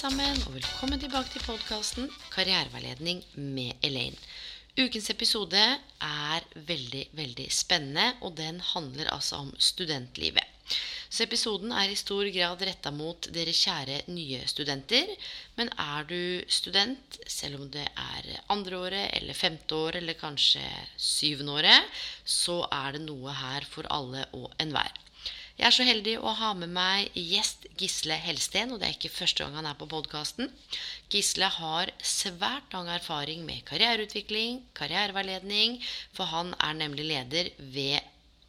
Sammen, og velkommen tilbake til podkasten Karriereveiledning med Elaine. Ukens episode er veldig, veldig spennende, og den handler altså om studentlivet. Så episoden er i stor grad retta mot dere kjære nye studenter. Men er du student, selv om det er andreåret eller femteåret eller kanskje syvendeåret, så er det noe her for alle og enhver. Jeg er så heldig å ha med meg gjest Gisle Helsten, og det er ikke første gang han er på podkasten. Gisle har svært lang erfaring med karriereutvikling, karriereveiledning, for han er nemlig leder ved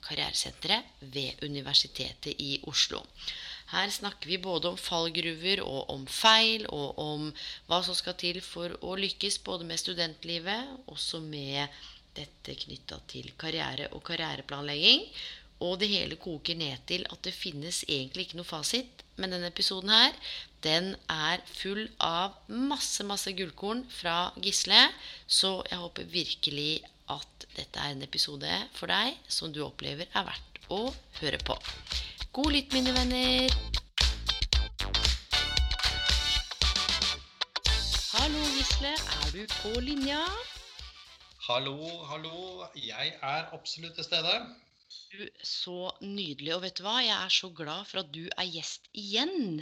Karrieresenteret ved Universitetet i Oslo. Her snakker vi både om fallgruver og om feil, og om hva som skal til for å lykkes både med studentlivet, også med dette knytta til karriere og karriereplanlegging. Og det hele koker ned til at det finnes egentlig ikke noe fasit. Men denne episoden her, den er full av masse, masse gullkorn fra Gisle. Så jeg håper virkelig at dette er en episode for deg som du opplever er verdt å høre på. God lytt, mine venner. Hallo, Gisle. Er du på linja? Hallo, hallo. Jeg er absolutt til stede. Du, Så nydelig. Og vet du hva? Jeg er så glad for at du er gjest igjen.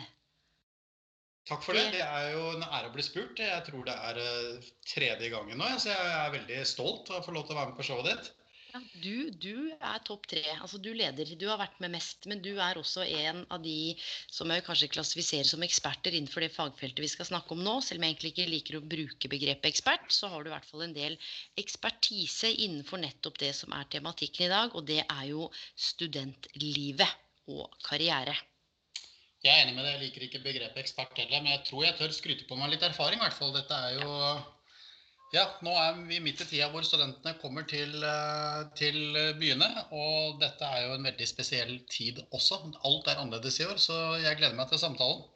Takk for det. Det er jo en ære å bli spurt. Jeg tror det er uh, tredje gangen nå, så jeg er veldig stolt av å få lov til å være med på showet ditt. Ja, du, du er topp tre. Altså, du leder. Du har vært med mest. Men du er også en av de som jeg kanskje klassifiserer som eksperter innenfor det fagfeltet vi skal snakke om nå. Selv om jeg egentlig ikke liker å bruke begrepet ekspert, så har du i hvert fall en del ekspertise innenfor nettopp det som er tematikken i dag, og det er jo studentlivet og karriere. Jeg er enig med deg. Jeg liker ikke begrepet ekspert heller, men jeg tror jeg tør skryte på meg litt erfaring, i hvert fall. Dette er jo ja, nå er vi midt i tida hvor studentene kommer til, til, byene. Og dette er jo en veldig spesiell tid også. Alt er annerledes i år, så jeg gleder meg til samtalen.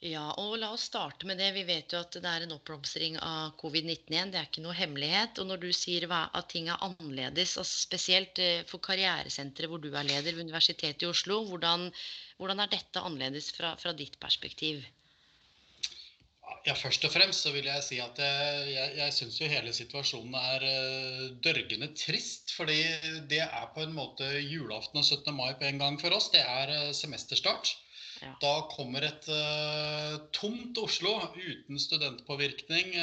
Ja, og la oss starte med det. Vi vet jo at det er en oppblomstring av covid-19 igjen. Det er ikke noe hemmelighet. Og når du sier at ting er annerledes, altså spesielt for karrieresenteret hvor du er leder ved Universitetet i Oslo, hvordan, hvordan er dette annerledes fra, fra ditt perspektiv? Ja, Først og fremst så vil jeg si at jeg, jeg, jeg syns jo hele situasjonen er uh, dørgende trist. Fordi det er på en måte julaften og 17. mai på en gang for oss. Det er uh, semesterstart. Ja. Da kommer et uh, tomt Oslo uten studentpåvirkning.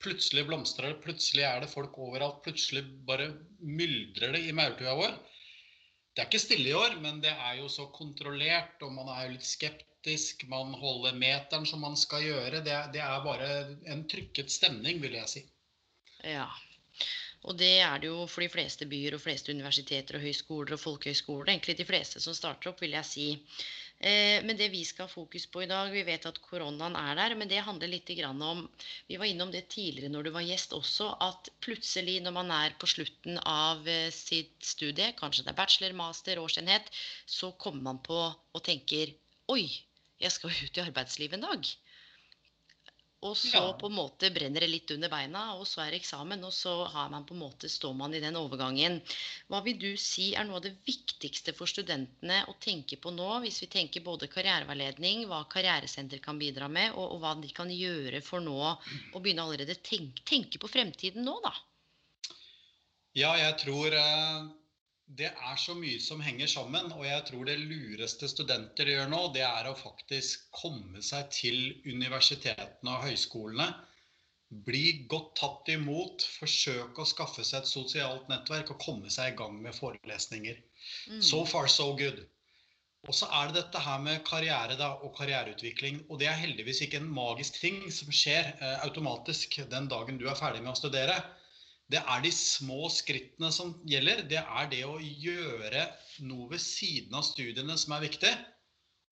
plutselig blomstrer det, plutselig er det folk overalt. Plutselig bare myldrer det i maurtua vår. Det er ikke stille i år, men det er jo så kontrollert, og man er jo litt skeptisk taktisk, man holder meteren som man skal gjøre. Det, det er bare en trykket stemning, vil jeg si. Ja. Og det er det jo for de fleste byer og fleste universiteter og høyskoler og folkehøyskoler. Egentlig de fleste som starter opp, vil jeg si. Eh, men det vi skal ha fokus på i dag Vi vet at koronaen er der, men det handler litt om Vi var innom det tidligere når du var gjest også, at plutselig når man er på slutten av eh, sitt studie, kanskje det er bachelor, master, årsenhet, så kommer man på og tenker Oi, jeg skal ut i arbeidslivet en dag. Og så ja. på en måte brenner det litt under beina, og så er det eksamen. Og så har man på en måte, står man i den overgangen. Hva vil du si er noe av det viktigste for studentene å tenke på nå, hvis vi tenker både karriereveiledning, hva karrieresenter kan bidra med, og, og, hva de kan gjøre for nå å begynne allerede tenke, tenke på fremtiden nå, da? Ja, jeg tror eh det er så mye som henger sammen, og jeg tror det lureste studenter gjør nå, det er å faktisk komme seg til universitetene og høyskolene. Bli godt tatt imot, forsøke å skaffe seg et sosialt nettverk og komme seg i gang med forelesninger. Mm. So far, so good. Og så er det dette her med karriere da, og karriereutvikling. Og det er heldigvis ikke en magisk ting som skjer eh, automatisk den dagen du er ferdig med å studere. Det er de små skrittene som gjelder. Det er det å gjøre noe ved siden av studiene som er viktig.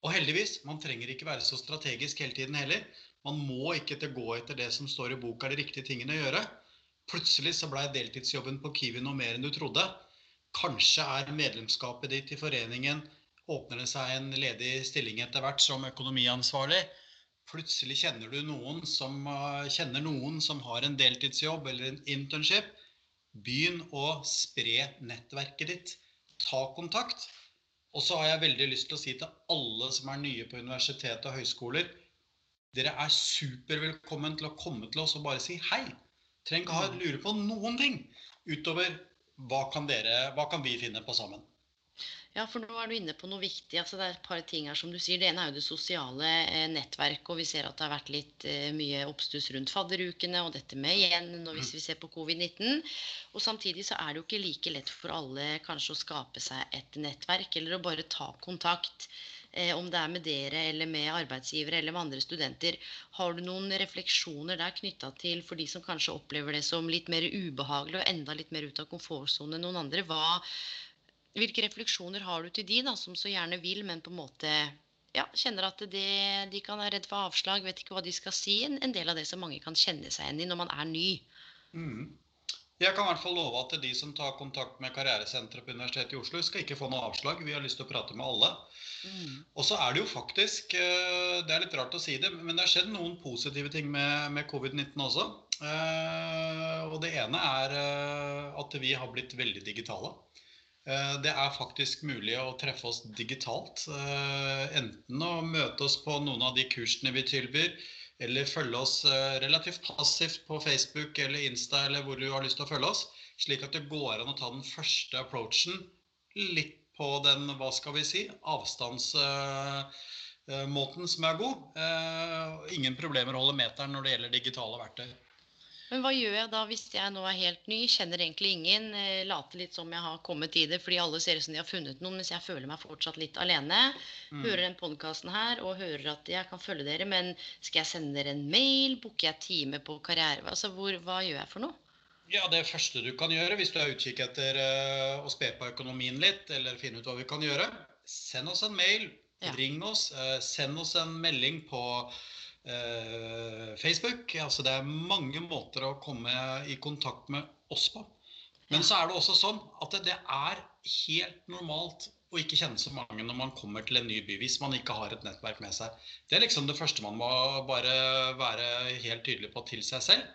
Og heldigvis, man trenger ikke være så strategisk hele tiden heller. Man må ikke til gå etter det som står i boka, de riktige tingene å gjøre. Plutselig så blei deltidsjobben på Kiwi noe mer enn du trodde. Kanskje er medlemskapet ditt i foreningen Åpner det seg en ledig stilling etter hvert som økonomiansvarlig. Plutselig kjenner du noen som uh, kjenner noen som har en deltidsjobb eller en internship. Begynn å spre nettverket ditt. Ta kontakt. Og så har jeg veldig lyst til å si til alle som er nye på universitet og høyskoler Dere er supervelkommen til å komme til oss og bare si hei. Trenger ikke ha lure på noen ting utover hva kan, dere, hva kan vi finne på sammen. Ja, for nå er du inne på noe viktig. Altså, det er et par ting her som du sier. Det ene er jo det sosiale eh, nettverket. Og vi ser at det har vært litt eh, mye oppstuss rundt fadderukene og dette med igjen når hvis vi ser på covid-19. Og samtidig så er det jo ikke like lett for alle kanskje å skape seg et nettverk eller å bare ta kontakt. Eh, om det er med dere eller med arbeidsgivere eller med andre studenter. Har du noen refleksjoner der knytta til for de som kanskje opplever det som litt mer ubehagelig og enda litt mer ut av komfortsonen enn noen andre? Hva, hvilke refleksjoner har du til de da, som så gjerne vil, men på en måte ja, kjenner at det, de kan være redd for avslag, vet ikke hva de skal si? En, en, del av det som mange kan kjenne seg igjen i når man er ny. Mm. Jeg kan i hvert fall love at de som tar kontakt med Karrieresenteret på Universitetet i Oslo, skal ikke få noe avslag. Vi har lyst til å prate med alle. Mm. Og så er det jo faktisk eh, Det er litt rart å si det, men det har skjedd noen positive ting med, med covid-19 også. Eh, og det ene er eh, at vi har blitt veldig digitale. Eh, det er faktisk mulig å treffe oss digitalt. Eh, enten å møte oss på noen av de kursene vi tilbyr, eller følge oss eh, relativt passivt på Facebook eller Insta eller hvor du har lyst til å følge oss. Slik at det går an å ta den første approachen litt på den, hva skal vi si, avstandsmåten som er god. Ingen problemer å holde meteren når det gjelder digitale verktøy. Men hva gjør jeg da hvis jeg nå er helt ny, kjenner egentlig ingen, eh, later litt som jeg har kommet i det fordi alle ser ut som de har funnet noen, mens jeg føler meg fortsatt litt alene. Mm. Hører den podkasten her og hører at jeg kan følge dere, men skal jeg sende dere en mail? Booker jeg time på karriere? Altså, hvor, hva gjør jeg for noe? Ja, Det første du kan gjøre hvis du er utkikk etter uh, å spe på økonomien litt, eller finne ut hva vi kan gjøre, send oss en mail. Ja. Ring oss. Uh, send oss en melding på eh, Facebook. Altså det er mange måter å komme i kontakt med oss på. Men så er det også sånn at det, er helt normalt å ikke kjenne så mange når man kommer til en ny by, hvis man ikke har et nettverk med seg. Det er liksom det første man må bare være helt tydelig på til seg selv.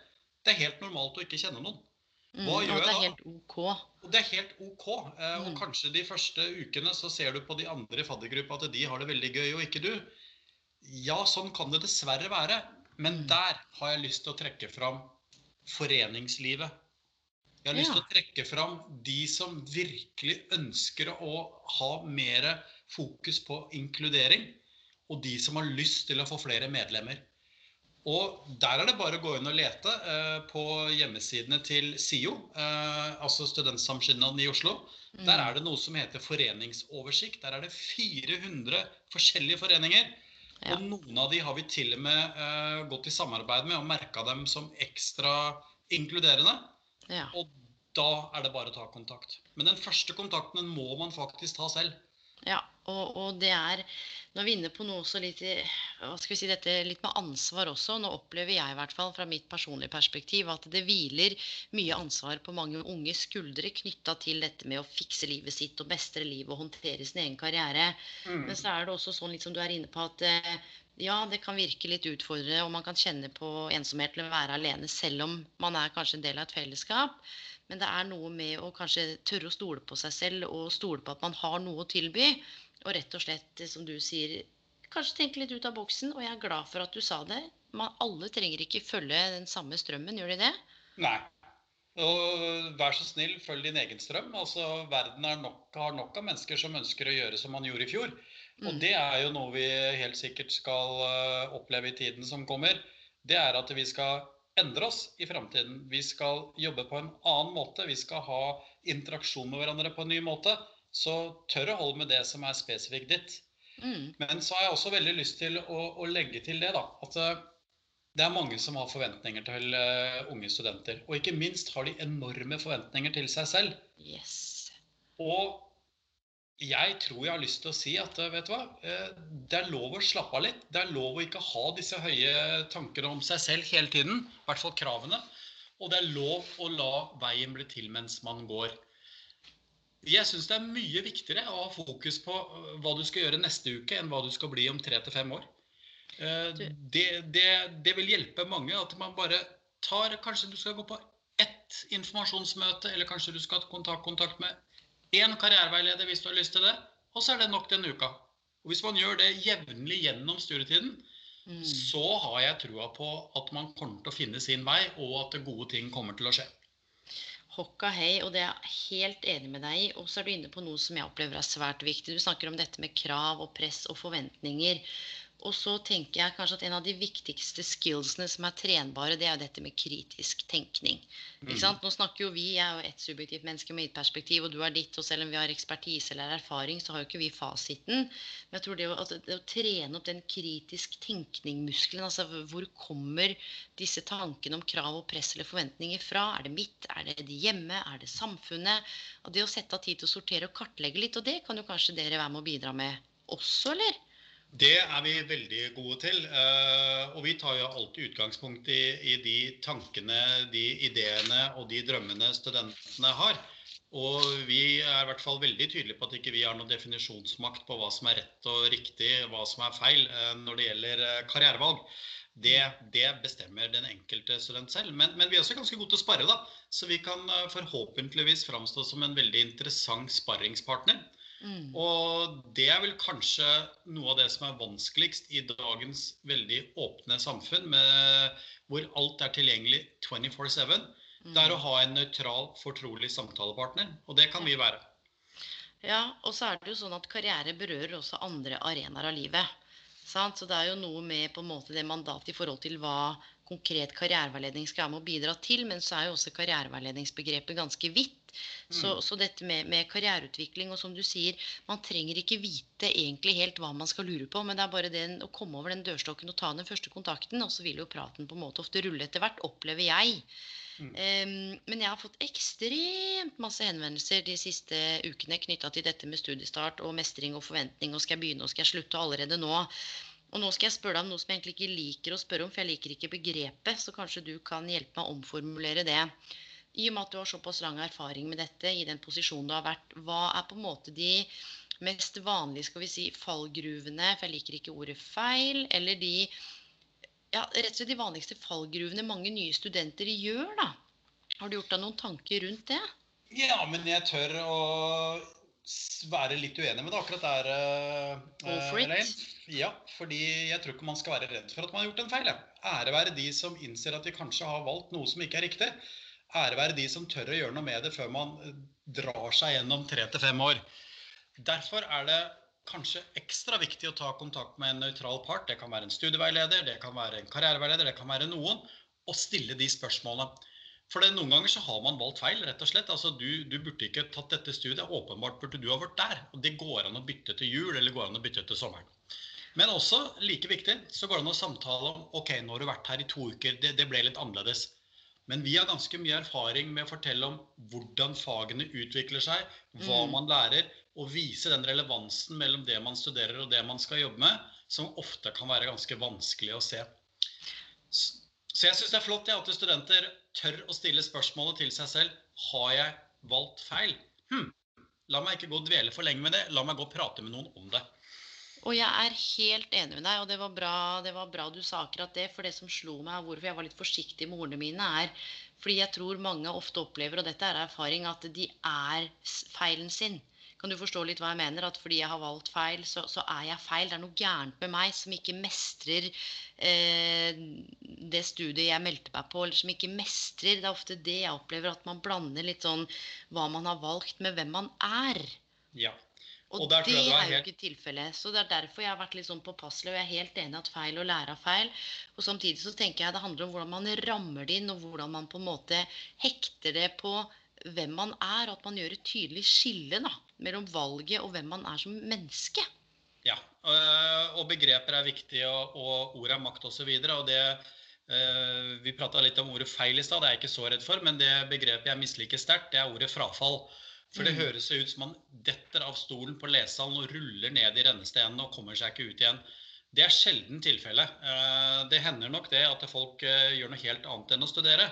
Det er helt normalt å ikke kjenne noen. Mm, Hva mm, gjør jeg da? Det er helt OK. Det er helt OK. Eh, og mm. kanskje de første ukene så ser du på de andre i faddergruppa at de har det veldig gøy, og ikke du. Ja, sånn kan det dessverre være. Men mm. der har jeg lyst til å trekke fram foreningslivet. Jeg har lyst til å trekke fram de som virkelig ønsker å ha mer fokus på inkludering. Og de som har lyst til å få flere medlemmer. Og der er det bare å gå inn og lete eh, på hjemmesidene til SIO, eh, altså Studentsamskipnaden i Oslo. Mm. Der er det noe som heter foreningsoversikt. Der er det 400 forskjellige foreninger. Ja. Og noen av de har vi til og med uh, gått i samarbeid med og merka dem som ekstra inkluderende. Ja. Og da er det bare å ta kontakt. Men den første kontakten må man faktisk ta selv. Ja, og, og, det er Nå er vi inne på noe så litt hva skal vi si, dette litt med ansvar også. Nå opplever jeg i hvert fall fra mitt personlige perspektiv at det hviler mye ansvar på mange unge skuldre knytta til dette med å fikse livet sitt og mestre livet og håndtere sin egen karriere. Mm. Men så er det også sånn litt som du er inne på at eh, ja, det kan virke litt utfordrende, og man kan kjenne på ensomhet eller være alene selv om man er kanskje en del av et fellesskap. Men det er noe med å kanskje tørre å stole på seg selv og stole på at man har noe å tilby. Og rett og slett, som du sier, kanskje tenke litt ut av boksen. Og jeg er glad for at du sa det. Man, alle trenger ikke følge den samme strømmen, gjør de det? Nei. Og vær så snill, følg din egen strøm. Altså, Verden nok, har nok av mennesker som ønsker å gjøre som man gjorde i fjor. Og mm. det er jo noe vi helt sikkert skal uh, oppleve i tiden som kommer. Det er at vi skal endre oss i framtiden. Vi skal jobbe på en annen måte. Vi skal ha interaksjon med hverandre på en ny måte. Så tør å holde med det som er spesifikt ditt. Mm. Men så har jeg også veldig lyst til å, å legge til det, da. At eh, det er mange som har forventninger til uh, unge studenter. Og ikke minst har de enorme forventninger til seg selv. Yes. Og jeg tror jeg har lyst til å si at vet du hva, det er lov å slappe av litt. Det er lov å ikke ha disse høye tankene om seg selv hele tiden. I hvert fall kravene. Og det er lov å la veien bli til mens man går. Jeg syns det er mye viktigere å ha fokus på hva du skal gjøre neste uke, enn hva du skal bli om tre til fem år. Det, det, det vil hjelpe mange at man bare tar Kanskje du skal gå på ett informasjonsmøte, eller kanskje du skal ta kontakt med én karriereveileder hvis du har lyst til det, og så er det nok denne uka. Og Hvis man gjør det jevnlig gjennom studietiden, mm. så har jeg trua på at man kommer til å finne sin vei, og at gode ting kommer til å skje. Hokka hei, og det er jeg helt enig med deg i. Og så er du inne på noe som jeg opplever er svært viktig. Du snakker om dette med krav og press og forventninger. Og så tenker jeg kanskje at en av de viktigste skillsene som er trenbare, det er jo dette med kritisk tenkning. Ikke mm. Nå snakker jo vi, Jeg er jo et subjektivt menneske med mitt perspektiv, og du er ditt. Og selv om vi har ekspertise eller erfaring, så har jo ikke vi fasiten. Men jeg tror det å, altså, det å trene opp den kritisk tenkning-muskelen, altså hvor kommer disse tankene om krav og press eller forventninger fra? Er det mitt? Er det de hjemme? Er det samfunnet? Og det å sette av tid til å sortere og kartlegge litt, og det kan jo kanskje dere være med å bidra med også, eller? Det er vi veldig gode til. Eh, og vi tar jo alltid utgangspunkt i, i, de tankene, de ideene og de drømmene studentene har. Og vi er i hvert fall veldig tydelige på at ikke vi har noen definisjonsmakt på hva som er rett og riktig, hva som er feil eh, når det gjelder eh, karrierevalg. Det, det bestemmer den enkelte student selv. Men, men, vi er også ganske gode til å spare, da. Så vi kan forhåpentligvis framstå som en veldig interessant sparringspartner. Mm. Og det er vel kanskje noe av det som er vanskeligst i dagens veldig åpne samfunn, med, hvor alt er tilgjengelig 24-7. Mm. Det er å ha en nøytral, fortrolig samtalepartner. Og det kan vi være. Ja, og så er det jo sånn at karriere berører også andre arenaer av livet. Sant? Så det er jo noe med på en måte det mandatet i forhold til hva konkret karriereveiledning skal være med å bidra til. Men så er jo også karriereveiledningsbegrepet ganske vidt. Så, mm. så, dette med, med, karriereutvikling, og som du sier, man trenger ikke vite egentlig helt hva man skal lure på, men det er bare den, å komme over den dørstokken og ta den første kontakten, og så vil jo praten på en måte ofte rulle etter hvert, opplever jeg. Mm. Um, men jeg har fått ekstremt masse henvendelser de siste ukene knytta til dette med studiestart og mestring og forventning, og skal jeg begynne og skal jeg slutte allerede nå? Og nå skal jeg spørre deg om noe som jeg egentlig ikke liker å spørre om, for jeg liker ikke begrepet, så kanskje du kan hjelpe meg å omformulere det. I og med at du har såpass lang erfaring med dette i den posisjonen du har vært, hva er på en måte de mest vanlige skal vi si, fallgruvene, for jeg liker ikke ordet feil, eller de ja, rett og slett de vanligste fallgruvene mange nye studenter gjør, da? Har du gjort deg noen tanker rundt det? Ja, men jeg tør å være litt uenig med det akkurat der, uh, Elaine. Ja, fordi jeg tror ikke man skal være redd for at man har gjort en feil. Ære være de som innser at de kanskje har valgt noe som ikke er riktig ære være de som tør å gjøre noe med det før man eh, drar seg gjennom tre til fem år. Derfor er det kanskje ekstra viktig å ta kontakt med en nøytral part. Det kan være en studieveileder, det kan være en karriereveileder, det kan være noen. Og stille de spørsmålene. For det, noen ganger så har man valgt feil, rett og slett. Altså, du, du, burde ikke tatt dette studiet. Åpenbart burde du ha vært der. Og det går an å bytte til jul, eller går an å bytte til sommeren. Men også, like viktig, så går det an å samtale om ok, nå har du vært her i to uker, det, det ble litt annerledes. Men vi har ganske mye erfaring med å fortelle om hvordan fagene utvikler seg, hva mm. man lærer, og vise den relevansen mellom det man studerer og det man skal jobbe med, som ofte kan være ganske vanskelig å se. Så jeg syns det er flott ja, at studenter tør å stille spørsmålet til seg selv har jeg valgt feil. Hm, la meg ikke gå og dvele for lenge med det, la meg gå og prate med noen om det. Og jeg er helt enig med deg, og det var, bra, det var bra du sa akkurat det. For det som slo meg, hvorfor jeg var litt forsiktig med ordene mine, er fordi jeg tror mange ofte opplever, og dette er erfaring, at de er feilen sin. Kan du forstå litt hva jeg mener? At fordi jeg har valgt feil, så, så er jeg feil. Det er noe gærent med meg som ikke mestrer eh, det studiet jeg meldte meg på, eller som ikke mestrer. Det er ofte det jeg opplever, at man blander litt sånn hva man har valgt, med hvem man er. Ja. Og, og det er jo ikke tilfellet. Så det er derfor jeg har vært litt sånn påpasselig. Og jeg er helt enig at feil å lære av feil. Og samtidig så tenker jeg det handler om hvordan man rammer det inn, og hvordan man på en måte hekter det på hvem man er, og at man gjør et tydelig skille da, mellom valget og hvem man er som menneske. Ja, Eh, og begreper er viktige, og, og ord er makt osv. Og, og det eh, Vi prata litt om ordet feil i stad, det er jeg ikke så redd for. Men det begrepet jeg misliker sterkt, det er ordet frafall. For det mm. høres ut som man detter av stolen på lesesalen og ruller ned i rennestenene og kommer seg ikke ut igjen. Det er sjelden tilfelle. Eh, det hender nok det at folk gjør noe helt annet enn å studere.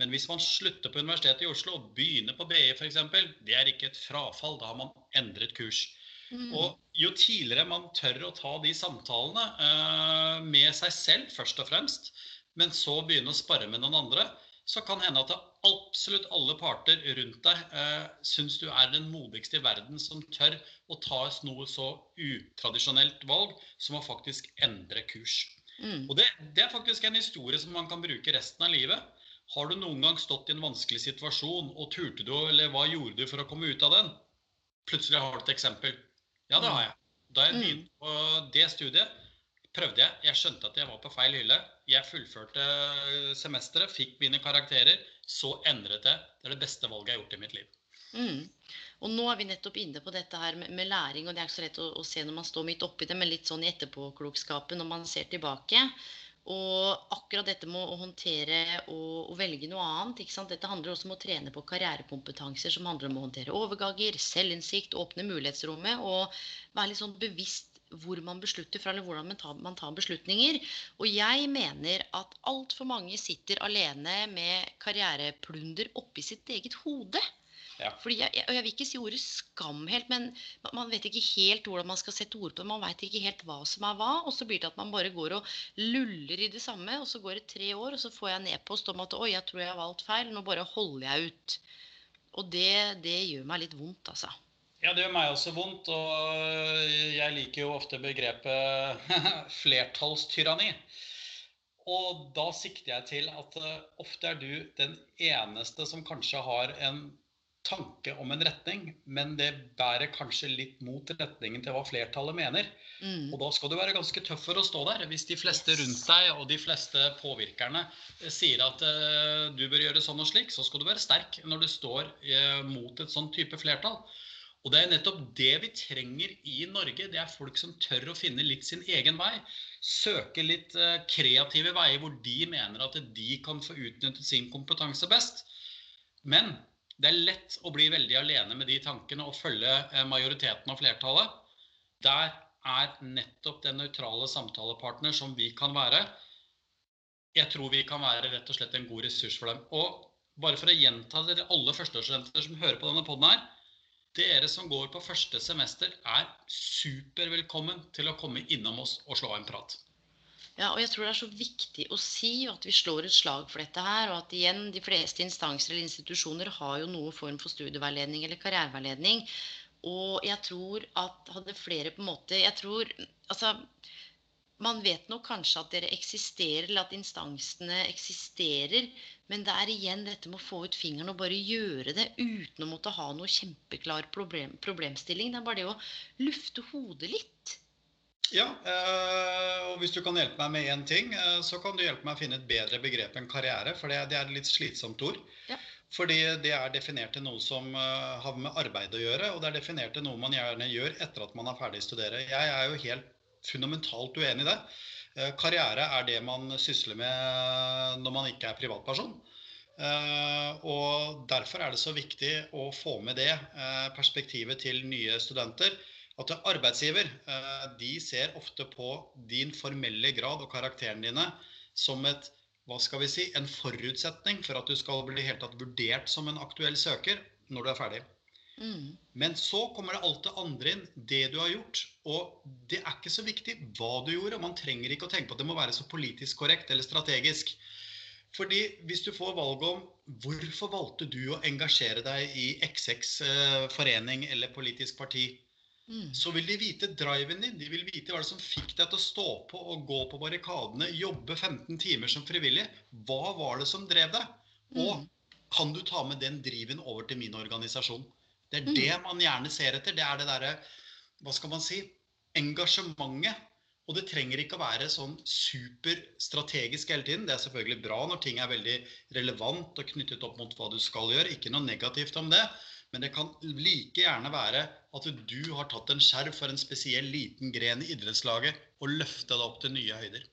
Men hvis man slutter på Universitetet i Oslo og begynner på BI f.eks., det er ikke et frafall. Da har man endret kurs. Mm. Og jo tidligere man tør å ta de samtalene uh, med seg selv først og fremst, men så begynne å spare med noen andre, så kan hende at absolutt alle parter rundt deg eh, syns du er den modigste i verden som tør å ta noe så utradisjonelt valg som å faktisk endre kurs. Mm. Og det, det, er faktisk en historie som man kan bruke resten av livet. Har du noen gang stått i en vanskelig situasjon, og turte du, eller hva gjorde du for å komme ut av den? Plutselig har du et eksempel. Ja, det har jeg. Da jeg mm. begynte på det studiet, prøvde jeg. Jeg skjønte at jeg var på feil hylle. Jeg fullførte semesteret, fikk mine karakterer. Så endret det. Det er det beste valget jeg har gjort i mitt liv. Mm. Og nå er vi nettopp inne på dette her med, med, læring, og det er ikke så lett å, å se når man står midt oppi det, men litt sånn i etterpåklokskapen når man ser tilbake. Og akkurat dette med å håndtere og, og velge noe annet Dette handler også om å trene på karrierekompetanser som handler om å håndtere overganger, selvinnsikt, åpne mulighetsrommet og være litt sånn bevisst hvor man beslutter fra, eller hvordan man tar, man tar beslutninger. Og jeg mener at altfor mange sitter alene med karriereplunder oppi sitt eget hode. Ja. Fordi jeg, jeg, jeg, vil ikke si ordet skam helt, men man vet ikke helt hvordan man skal sette ord på det. Man vet ikke helt hva som er hva. Og så blir det at man bare går og luller i det samme. Og så går det tre år, og så får jeg en e-post om at oi, jeg tror jeg har valgt feil. Nå bare holder jeg ut. Og det, det gjør meg litt vondt, altså. Ja, det gjør meg også vondt. Og jeg liker jo ofte begrepet flertallstyranni. Og da sikter jeg til at eh, ofte er du den eneste som kanskje har en tanke om en retning, men det bærer kanskje litt mot retningen til hva flertallet mener. Mm. Og da skal du være ganske tøff for å stå der. Hvis de fleste rundt deg og de fleste påvirkerne eh, sier at uh, du bør gjøre sånn og slik, så skal du være sterk når du står uh, mot et sånn type flertall. Og det er nettopp det vi trenger i Norge. Det er folk som tør å finne litt sin egen vei. Søke litt uh, kreative veier hvor de mener at de kan få utnyttet sin kompetanse best. Men det er lett å bli veldig alene med de tankene og følge eh, majoriteten og flertallet. Der er nettopp den nøytrale samtalepartner som vi kan være. Jeg tror vi kan være rett og slett en god ressurs for dem. Og bare for å gjenta til alle førsteårsstudenter som hører på denne poden her. Dere som går på første semester, er supervelkommen til å komme innom oss og slå en prat. Ja, og jeg tror det er så viktig å si at vi slår et slag for dette her. Og at igjen, de fleste instanser eller institusjoner har jo noen form for studieveiledning eller karriereveiledning. Og jeg tror at hadde flere på en måte Jeg tror Altså man vet nok kanskje at dere eksisterer, eller at instansene eksisterer. Men det er igjen dette med å få ut fingeren og bare gjøre det uten å måtte ha noe kjempeklar problem, problemstilling. Det er bare det å lufte hodet litt. Ja, eh, og hvis du kan hjelpe meg med én ting, eh, så kan du hjelpe meg å finne et bedre begrep enn karriere. For det, er et litt slitsomt ord. Ja. Fordi det er definert til noe som eh, har med arbeid å gjøre, og det er definert til noe man gjerne gjør etter at man er ferdig å studere. Jeg er jo helt fundamentalt uenig i det. Karriere er det man sysler med når man ikke er privatperson. Og derfor er det så viktig å få med det perspektivet til nye studenter at arbeidsgiver eh, de ser ofte på din formelle grad og karakterene dine som et, hva skal vi si, en forutsetning for at du skal bli helt tatt vurdert som en aktuell søker når du er ferdig. Mm. Men så kommer det alt det andre inn, det du har gjort. Og det er ikke så viktig hva du gjorde. Man trenger ikke å tenke på at det må være så politisk korrekt eller strategisk. Fordi hvis du får valget om hvorfor valgte du å engasjere deg i XX eh, forening eller politisk parti, Mm. Så vil de vite driven din. De vil vite hva det som fikk deg til å stå på og gå på barrikadene, jobbe 15 timer som frivillig. Hva var det som drev deg? Og mm. kan du ta med den driven over til min organisasjon? Det er mm. det man gjerne ser etter. Det er det derre Hva skal man si? Engasjementet. Og det trenger ikke å være sånn superstrategisk hele tiden. Det er selvfølgelig bra når ting er veldig relevant og knyttet opp mot hva du skal gjøre. Ikke noe negativt om det. Men det kan like gjerne være at du har tatt en skjerv for en spesiell liten gren i idrettslaget og løfta det opp til nye høyder.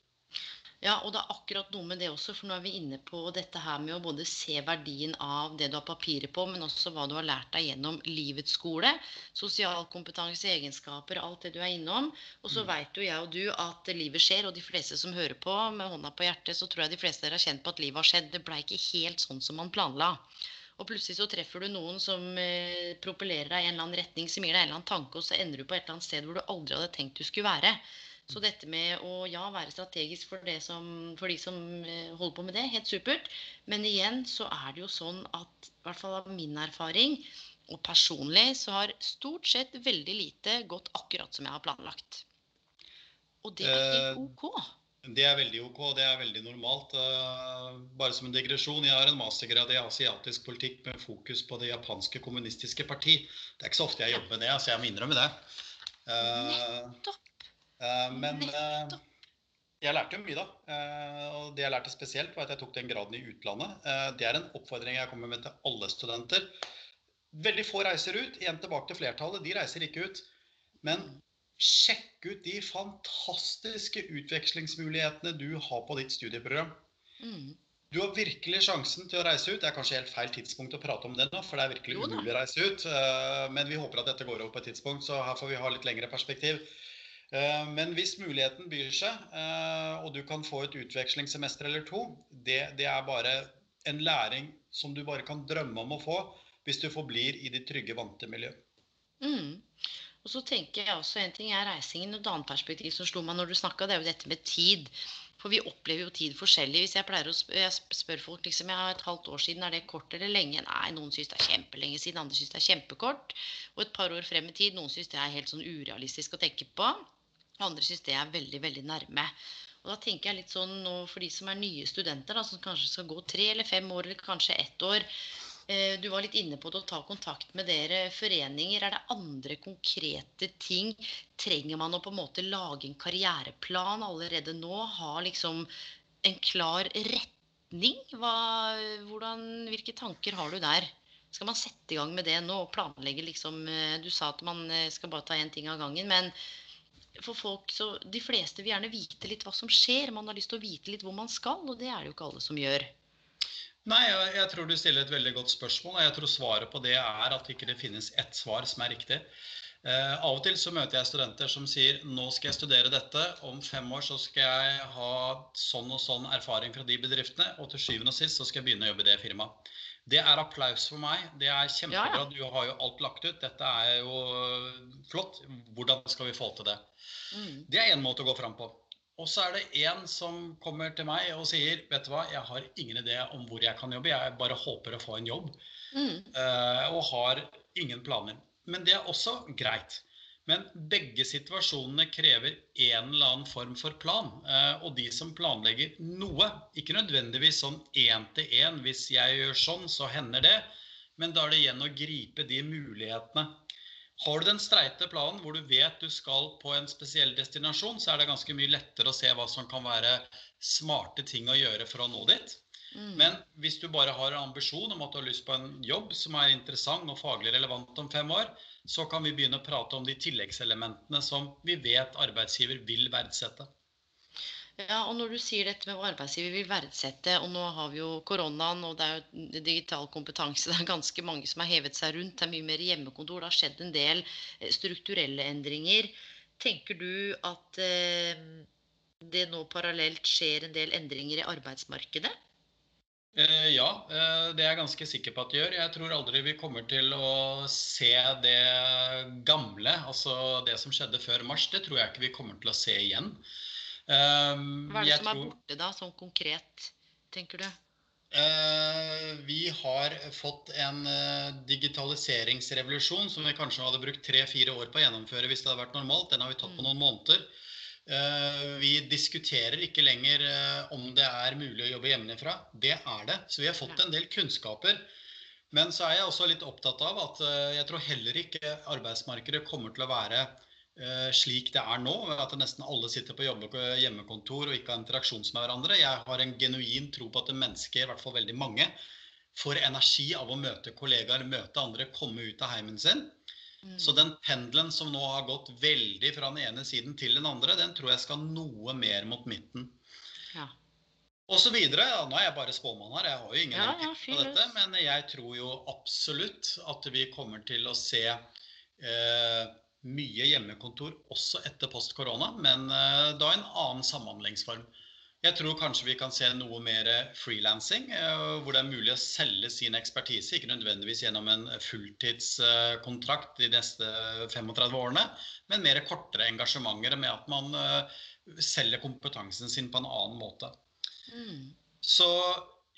Ja, og det er akkurat noe med det også, for nå er vi inne på dette her med å både se verdien av det du har papiret på, men også hva du har lært deg gjennom livets skole. Sosial kompetanse, egenskaper, alt det du er innom. Og så mm. veit jo jeg og du at livet skjer, og de fleste som hører på med hånda på hjertet, så tror jeg de fleste dere har kjent på at livet har skjedd. Det blei ikke helt sånn som man planla. Og plutselig så treffer du noen som eh, propellerer deg i en eller annen retning, som gir deg en eller annen tanke, og så ender du på et eller annet sted hvor du aldri hadde tenkt du skulle være. Så dette med å ja, være strategisk for, som, for de som eh, holder på med det, helt supert. Men igjen så er det jo sånn at i hvert fall av min erfaring og personlig så har stort sett veldig lite gått akkurat som jeg har planlagt. Og det er helt eh, OK. Det er veldig OK, det er veldig normalt. Eh, bare som en digresjon, jeg har en mastergrad i asiatisk politikk med fokus på det japanske kommunistiske parti. Det er ikke så ofte jeg jobber med det, så jeg må innrømme det. Nettopp. Eh, men eh, jeg lærte jo mye, da. Eh, og det jeg lærte spesielt, var at jeg tok den graden i utlandet. Det er en oppfordring jeg kommer med til alle studenter. Veldig få reiser ut. Igjen tilbake til flertallet. De reiser ikke ut. Men sjekk ut de fantastiske utvekslingsmulighetene du har på ditt studieprogram. Mm. Du har virkelig sjansen til å reise ut. Det er kanskje helt feil tidspunkt å prate om det nå, for det er virkelig umulig å reise ut. Men vi håper at dette går over på et tidspunkt, så her får vi ha litt lengre perspektiv. Eh, men hvis muligheten byr seg, eh, og du kan få et utvekslingssemester eller to, det, det, er bare en læring som du bare kan drømme om å få hvis du forblir i ditt trygge, vante miljø. Mm. Og så tenker jeg også En ting er reisingen, og et annet perspektiv som slo meg når du snakka, det er jo dette med tid. For vi opplever jo tid forskjellig. Hvis jeg pleier å spørre spør folk liksom, jeg har et halvt år siden, er det kort eller lenge? Nei, noen syns det er kjempelenge siden, andre syns det er kjempekort. Og et par år frem i tid, noen syns det er helt sånn urealistisk å tenke på. Andre syns det er veldig, veldig nærme. Og da tenker jeg litt sånn nå for de som er nye studenter, da, som kanskje skal gå tre eller fem år, eller kanskje ett år. Eh, du var litt inne på det å ta kontakt med dere foreninger. Er det andre konkrete ting? Trenger man å på en måte lage en karriereplan allerede nå? Ha liksom en klar retning? Hva, hvordan, hvilke tanker har du der? Skal man sette i gang med det nå og planlegge liksom eh, Du sa at man eh, skal bare ta én ting av gangen. men for folk, så De fleste vil gjerne vite litt hva som skjer. Man har lyst til å vite litt hvor man skal, og det er det jo ikke alle som gjør. Nei, jeg, jeg tror du stiller et veldig godt spørsmål. og Jeg tror svaret på det er at ikke det ikke finnes ett svar som er riktig. Eh, av og til så møter jeg studenter som sier nå skal jeg studere dette, om fem år så skal jeg ha sånn og sånn erfaring fra de bedriftene, og til syvende og sist så skal jeg begynne å jobbe i det firmaet. Det er applaus for meg. Det er kjempebra. Du har jo alt lagt ut. Dette er jo flott. Hvordan skal vi få til det? Mm. Det er én måte å gå fram på. Og så er det en som kommer til meg og sier vet du hva, jeg har ingen idé om hvor jeg kan jobbe, jeg bare håper å få en jobb. Mm. Uh, og har ingen planer. Men det er også greit. Men begge situasjonene krever en eller annen form for plan. Eh, og de som planlegger noe, ikke nødvendigvis sånn én til én hvis jeg gjør sånn, så hender det. Men da er det igjen å gripe de mulighetene. Har du den streite planen hvor du vet du skal på en spesiell destinasjon, så er det ganske mye lettere å se hva som kan være smarte ting å gjøre for å nå dit. Mm. Men hvis du bare har en ambisjon om at du har lyst på en jobb som er interessant og faglig relevant om fem år, så kan vi begynne å prate om de tilleggselementene som vi vet arbeidsgiver vil verdsette. Ja, og når du sier dette med hva arbeidsgiver vil verdsette, og nå har vi jo koronaen, og det er jo digital kompetanse, det er ganske mange som har hevet seg rundt, det er mye mer hjemmekontor, det har skjedd en del eh, strukturelle endringer. Tenker du at eh, det nå parallelt skjer en del endringer i arbeidsmarkedet? Eh, ja, eh, det er jeg ganske sikker på at det gjør. Jeg tror aldri vi kommer til å se det gamle, altså det som skjedde før mars. Det tror jeg ikke vi kommer til å se igjen. Um, Hva er det jeg som er borte da, sånn konkret, tenker du? Uh, vi har fått en digitaliseringsrevolusjon som vi kanskje hadde brukt tre-fire år på å gjennomføre hvis det hadde vært normalt. Den har vi tatt på mm. noen måneder. Eh, vi diskuterer ikke lenger eh, om det er mulig å jobbe hjemmefra. Det er det. Så vi har fått en del kunnskaper. Men så er jeg også litt opptatt av at eh, jeg tror heller ikke arbeidsmarkedet kommer til å være slik det er nå, at nesten alle sitter på hjemmekontor og ikke har interaksjon med hverandre. Jeg har en genuin tro på at mennesker, i hvert fall veldig mange, får energi av å møte kollegaer, møte andre, komme ut av heimen sin. Mm. Så den pendelen som nå har gått veldig fra den ene siden til den andre, den tror jeg skal noe mer mot midten. Ja. Og så videre. Ja, nå er jeg bare spåmann her, jeg har jo ingen ja, ja, på dette. Men jeg tror jo absolutt at vi kommer til å se eh, mye hjemmekontor også etter post korona, men eh, da en annen samhandlingsform. Jeg tror kanskje vi kan se noe mer frilansing, eh, hvor det er mulig å selge sin ekspertise. Ikke nødvendigvis gjennom en fulltidskontrakt de neste 35 årene, men mer kortere engasjementer med at man eh, selger kompetansen sin på en annen måte. Mm. Så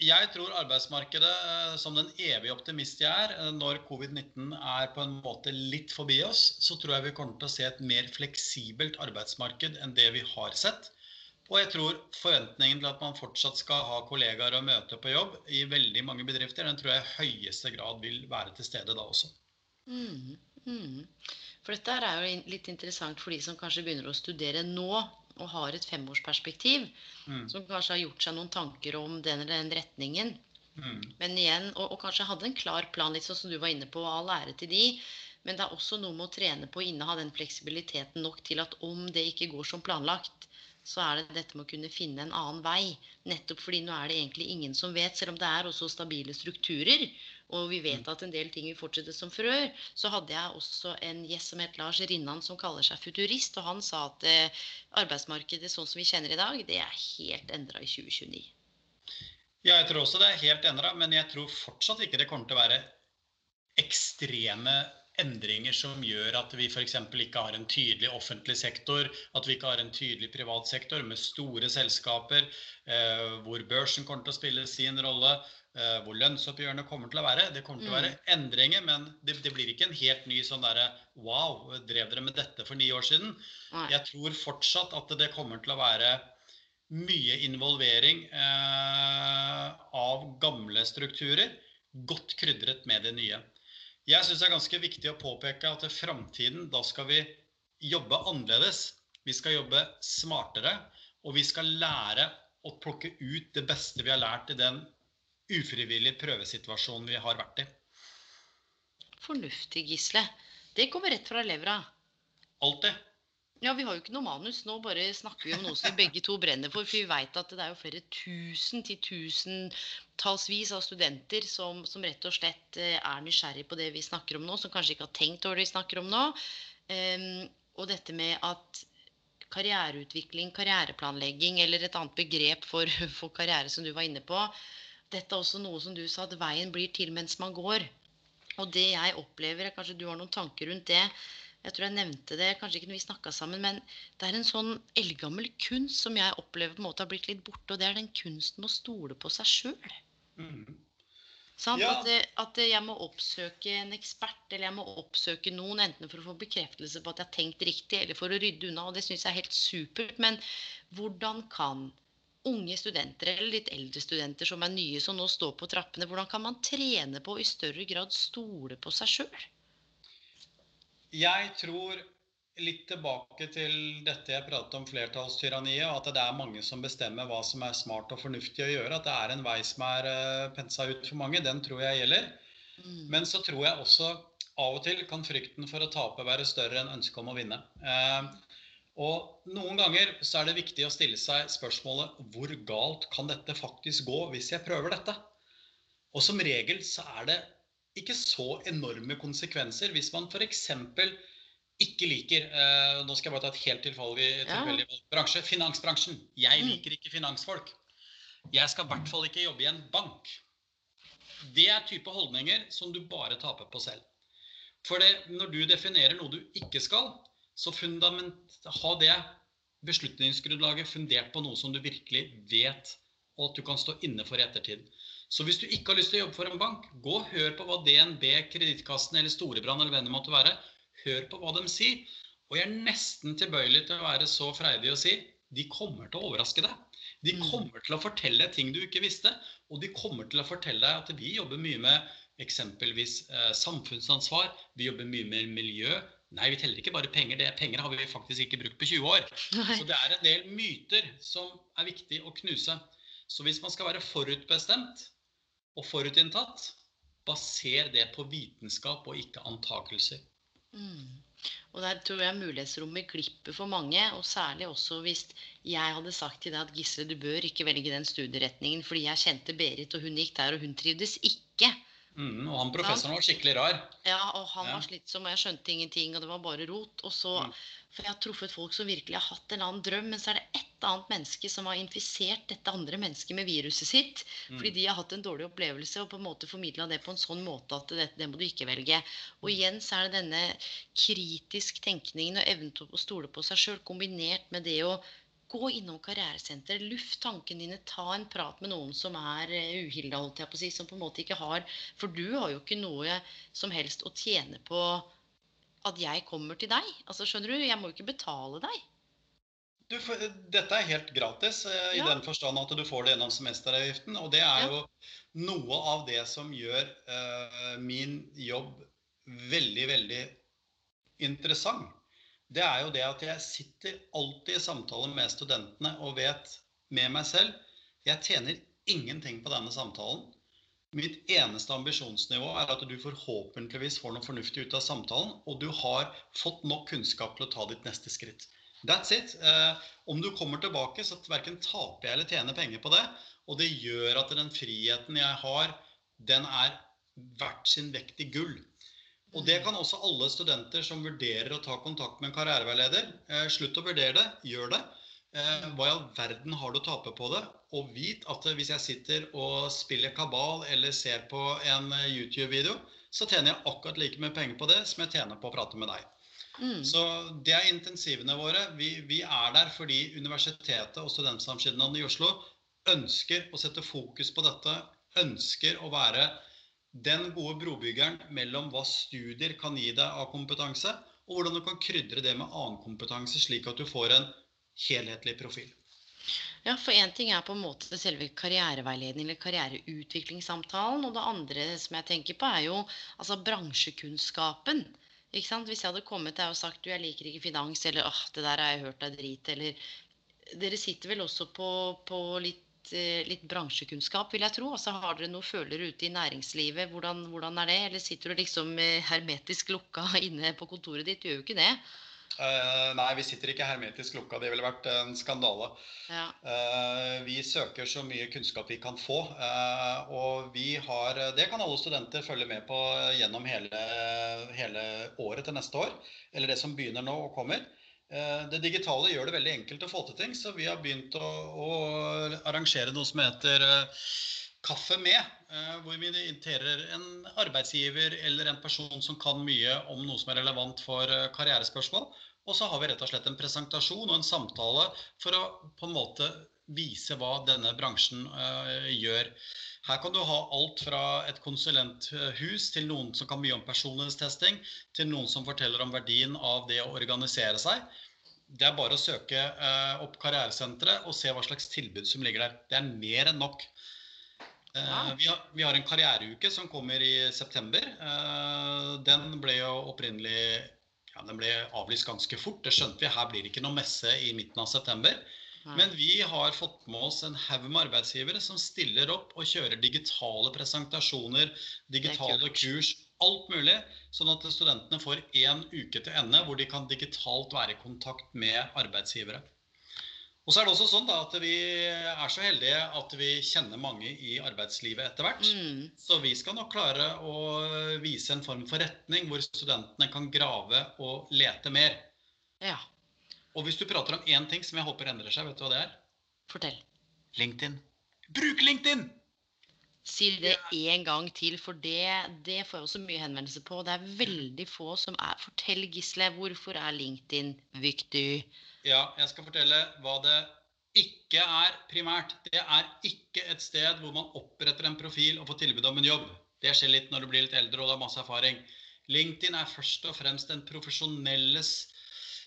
jeg tror arbeidsmarkedet, eh, som den evige optimist jeg er, når covid-19 er på en måte litt forbi oss, så tror jeg vi kommer til å se et mer fleksibelt arbeidsmarked enn det vi har sett. Og jeg tror forventningen til at man fortsatt skal ha kollegaer og møte på jobb i veldig mange bedrifter, den tror jeg i høyeste grad vil være til stede da også. Mm, mm. For dette er jo litt interessant for de som kanskje begynner å studere nå og har et femårsperspektiv, mm. som kanskje har gjort seg noen tanker om den eller den retningen. Mm. Men igjen, og, og, kanskje hadde en klar plan, litt sånn som du var inne på, all ære til de. Men det er også noe med å trene på å inneha den fleksibiliteten nok til at om det ikke går som planlagt, så er det dette med å kunne finne en annen vei. Nettopp fordi nå er det egentlig ingen som vet, selv om det er også stabile strukturer. Og vi vet at en del ting vil fortsette som før. Så hadde jeg også en gjest som het Lars Rinnan, som kaller seg futurist. Og han sa at eh, arbeidsmarkedet sånn som vi kjenner i dag, det er helt endra i 2029. Ja, jeg tror også det er helt endra, men jeg tror fortsatt ikke det kommer til å være ekstreme endringer som gjør at vi f.eks. ikke har en tydelig offentlig sektor, at vi ikke har en tydelig privat sektor med store selskaper, eh, hvor børsen kommer til å spille sin rolle, eh, hvor lønnsoppgjørene kommer til å være. Det kommer til å være mm. endringer, men det, det, blir ikke en helt ny sånn derre Wow, drev dere med dette for ni år siden? Jeg tror fortsatt at det kommer til å være mye involvering eh, av gamle strukturer, godt krydret med det nye. Jeg syns det er ganske viktig å påpeke at i framtiden da skal vi jobbe annerledes. Vi skal jobbe smartere, og vi skal lære å plukke ut det beste vi har lært i den ufrivillige prøvesituasjonen vi har vært i. Fornuftig, Gisle. Det kommer rett fra levra. Alltid. Ja, vi har jo ikke noe manus. Nå bare snakker vi om noe som vi begge to brenner for. For vi veit at det er jo flere tusen til tusentallsvis av studenter som, som, rett og slett eh, er nysgjerrig på det vi snakker om nå, som kanskje ikke har tenkt over det vi snakker om nå. Um, og dette med at karriereutvikling, karriereplanlegging eller et annet begrep for, for karriere som du var inne på, dette er også noe som du sa, at veien blir til mens man går. Og det jeg opplever, kanskje du har noen tanker rundt det, jeg tror jeg nevnte det kanskje ikke når vi snakka sammen, men det er en sånn eldgammel kunst som jeg opplever på en måte har blitt litt borte, og det er den kunsten med å stole på seg sjøl. Mm. Ja. at, at, jeg må oppsøke en ekspert, eller jeg må oppsøke noen enten for å få bekreftelse på at jeg har tenkt riktig, eller for å rydde unna. Og det syns jeg er helt supert. Men hvordan kan unge studenter, eller litt eldre studenter som er nye, som nå står på trappene, hvordan kan man trene på å i større grad stole på seg sjøl? Jeg tror litt tilbake til dette jeg pratet om flertallstyranniet, at det er mange som bestemmer hva som er smart og fornuftig å gjøre. At det er en vei som er uh, pensa ut for mange. Den tror jeg gjelder. Mm. Men så tror jeg også av og til kan frykten for å tape være større enn ønsket om å vinne. Uh, og noen ganger så er det viktig å stille seg spørsmålet hvor galt kan dette faktisk gå hvis jeg prøver dette? Og som regel så er det ikke så enorme konsekvenser hvis man f.eks. ikke liker uh, Nå skal jeg bare ta et helt tilfeldig, tilfeldig ja. bransje. Finansbransjen. Jeg mm. liker ikke finansfolk. Jeg skal i hvert fall ikke jobbe i en bank. Det er type holdninger som du bare taper på selv. For det, når du definerer noe du ikke skal, så ha det beslutningsgrunnlaget fundert på noe som du virkelig vet, og at du kan stå inne for i ettertid. Så hvis du ikke har lyst til å jobbe for en bank, gå og hør på hva DNB, Kredittkassen eller Storebrand eller hvem det måtte være, hør på hva de sier. Og jeg er nesten tilbøyelig til å være så freidig å si de kommer til å overraske deg. De mm. kommer til å fortelle deg ting du ikke visste, og de kommer til å fortelle deg at vi jobber mye med eksempelvis eh, samfunnsansvar, vi jobber mye med miljø, Nei, vi teller ikke bare penger. Det penger har vi faktisk ikke brukt på 20 år. Nei. Så det er en del myter som er viktig å knuse. Så hvis man skal være forutbestemt og forutinntatt, baser det på vitenskap og ikke antakelser. Mm. Og der tror jeg mulighetsrommet glipper for mange. Og særlig også hvis jeg hadde sagt til deg at Gisle, du bør ikke velge den studieretningen fordi jeg kjente Berit, og hun gikk der, og hun trivdes ikke. Mm, og han professoren var skikkelig rar. Ja, og han Ja. var slitsom, og jeg skjønte ingenting, og det var bare rot. Og så, Mm. For jeg har truffet folk som virkelig har hatt en eller annen drøm, men så er det ett annet menneske som har infisert dette andre mennesket med viruset sitt. Mm. Fordi de har hatt en dårlig opplevelse og på en måte formidla det på en sånn måte at det, det må du ikke velge. Og igjen så er det denne kritisk tenkningen og evnen til å stole på seg sjøl kombinert med det å gå innom karrieresenter, luft tankene dine, ta en prat med noen som er uh, uhilda, holdt jeg på å si, som på en måte ikke har For du har jo ikke noe som helst å tjene på at jeg kommer til deg. Altså, skjønner du? Jeg må jo ikke betale deg. Du, for, dette er helt gratis eh, i Ja. den forstand at du får det gjennom semesteravgiften. Og det er Ja. jo noe av det som gjør uh, min jobb veldig, veldig interessant. Det er jo det at jeg sitter alltid i samtale med studentene og vet med meg selv jeg tjener ingenting på denne samtalen. Mitt eneste ambisjonsnivå er at du forhåpentligvis får noe fornuftig ut av samtalen, og du har fått nok kunnskap til å ta ditt neste skritt. That's it. Eh, om du kommer tilbake, så verken taper jeg eller tjener penger på det. Og det gjør at den friheten jeg har, den er verdt sin vekt i gull. Og det kan også alle studenter som vurderer å ta kontakt med en karriereveileder. Eh, slutt å vurdere det, gjør det. Eh, hva i all verden har du å tape på det? Og vit at eh, hvis jeg sitter og spiller kabal eller ser på en YouTube-video, så tjener jeg akkurat like mye penger på det som jeg tjener på å prate med deg. Mm. Så det er intensivene våre. Vi, vi er der fordi universitetet og studentsamskipnadene i Oslo ønsker å sette fokus på dette. Ønsker å være den gode brobyggeren mellom hva studier kan gi deg av kompetanse, og hvordan du kan krydre det med annen kompetanse, slik at du får en helhetlig profil. Ja, for én ting er på en måte selve karriereveiledningen eller karriereutviklingssamtalen. Og det andre som jeg tenker på, er jo altså bransjekunnskapen. Hvis jeg hadde kommet deg og sagt du, jeg liker ikke finans, eller åh, det der har jeg hørt deg drit, eller Dere sitter vel også på, på litt, eh, litt bransjekunnskap, vil jeg tro. Altså, har dere noe følere ute i næringslivet? Hvordan, hvordan er det? Eller sitter du liksom eh, hermetisk lukka inne på kontoret ditt? Du gjør jo ikke det. Uh, nei, vi sitter ikke hermetisk lukka. Det ville vært en skandale. Ja. Uh, Vi søker så mye kunnskap vi kan få. Uh, Og vi har Det kan alle studenter følge med på gjennom hele, hele året til neste år. Eller det som begynner nå og kommer. Eh, Det digitale gjør det veldig enkelt å få til ting, så vi har begynt å, å arrangere noe som heter eh, Kaffe med, eh, hvor vi inviterer en arbeidsgiver eller en person som kan mye om noe som er relevant for karrierespørsmål. Og så har vi rett og slett en presentasjon og en samtale for å på en måte vise hva denne bransjen gjør. Her kan du ha alt fra et konsulenthus til noen som kan mye om personlighetstesting, til noen som forteller om verdien av det å organisere seg. Det er bare å søke eh, opp Karrieresenteret og se hva slags tilbud som ligger der. Det er mer enn nok. Eh, Wow. vi, har, vi har en karriereuke som kommer i september. Eh, den ble jo opprinnelig ja, den ble avlyst ganske fort. Det skjønte vi. Her blir det ikke noe messe i midten av september. Men vi har fått med oss en haug med arbeidsgivere som stiller opp og kjører digitale presentasjoner, digitale kurs, alt mulig. Sånn at studentene får én uke til ende hvor de kan digitalt være i kontakt med arbeidsgivere. Og så er det også sånn da at vi er så heldige at vi kjenner mange i arbeidslivet etter hvert. Mm. Så vi skal nok klare å vise en form for retning hvor studentene kan grave og lete mer. Ja, Og hvis du prater om én ting som jeg håper endrer seg, vet du hva det er? fortell. LinkedIn. Bruk LinkedIn! Si det en gang til, for det, det får jeg også mye henvendelser på. Det er veldig få som er Fortell, Gisle, hvorfor er LinkedIn viktig? Ja, jeg skal fortelle hva det ikke er primært. Det er ikke et sted hvor man oppretter en profil og får tilbud om en jobb. Det skjer litt når du blir litt eldre og du har masse erfaring. LinkedIn er først og fremst den profesjonelles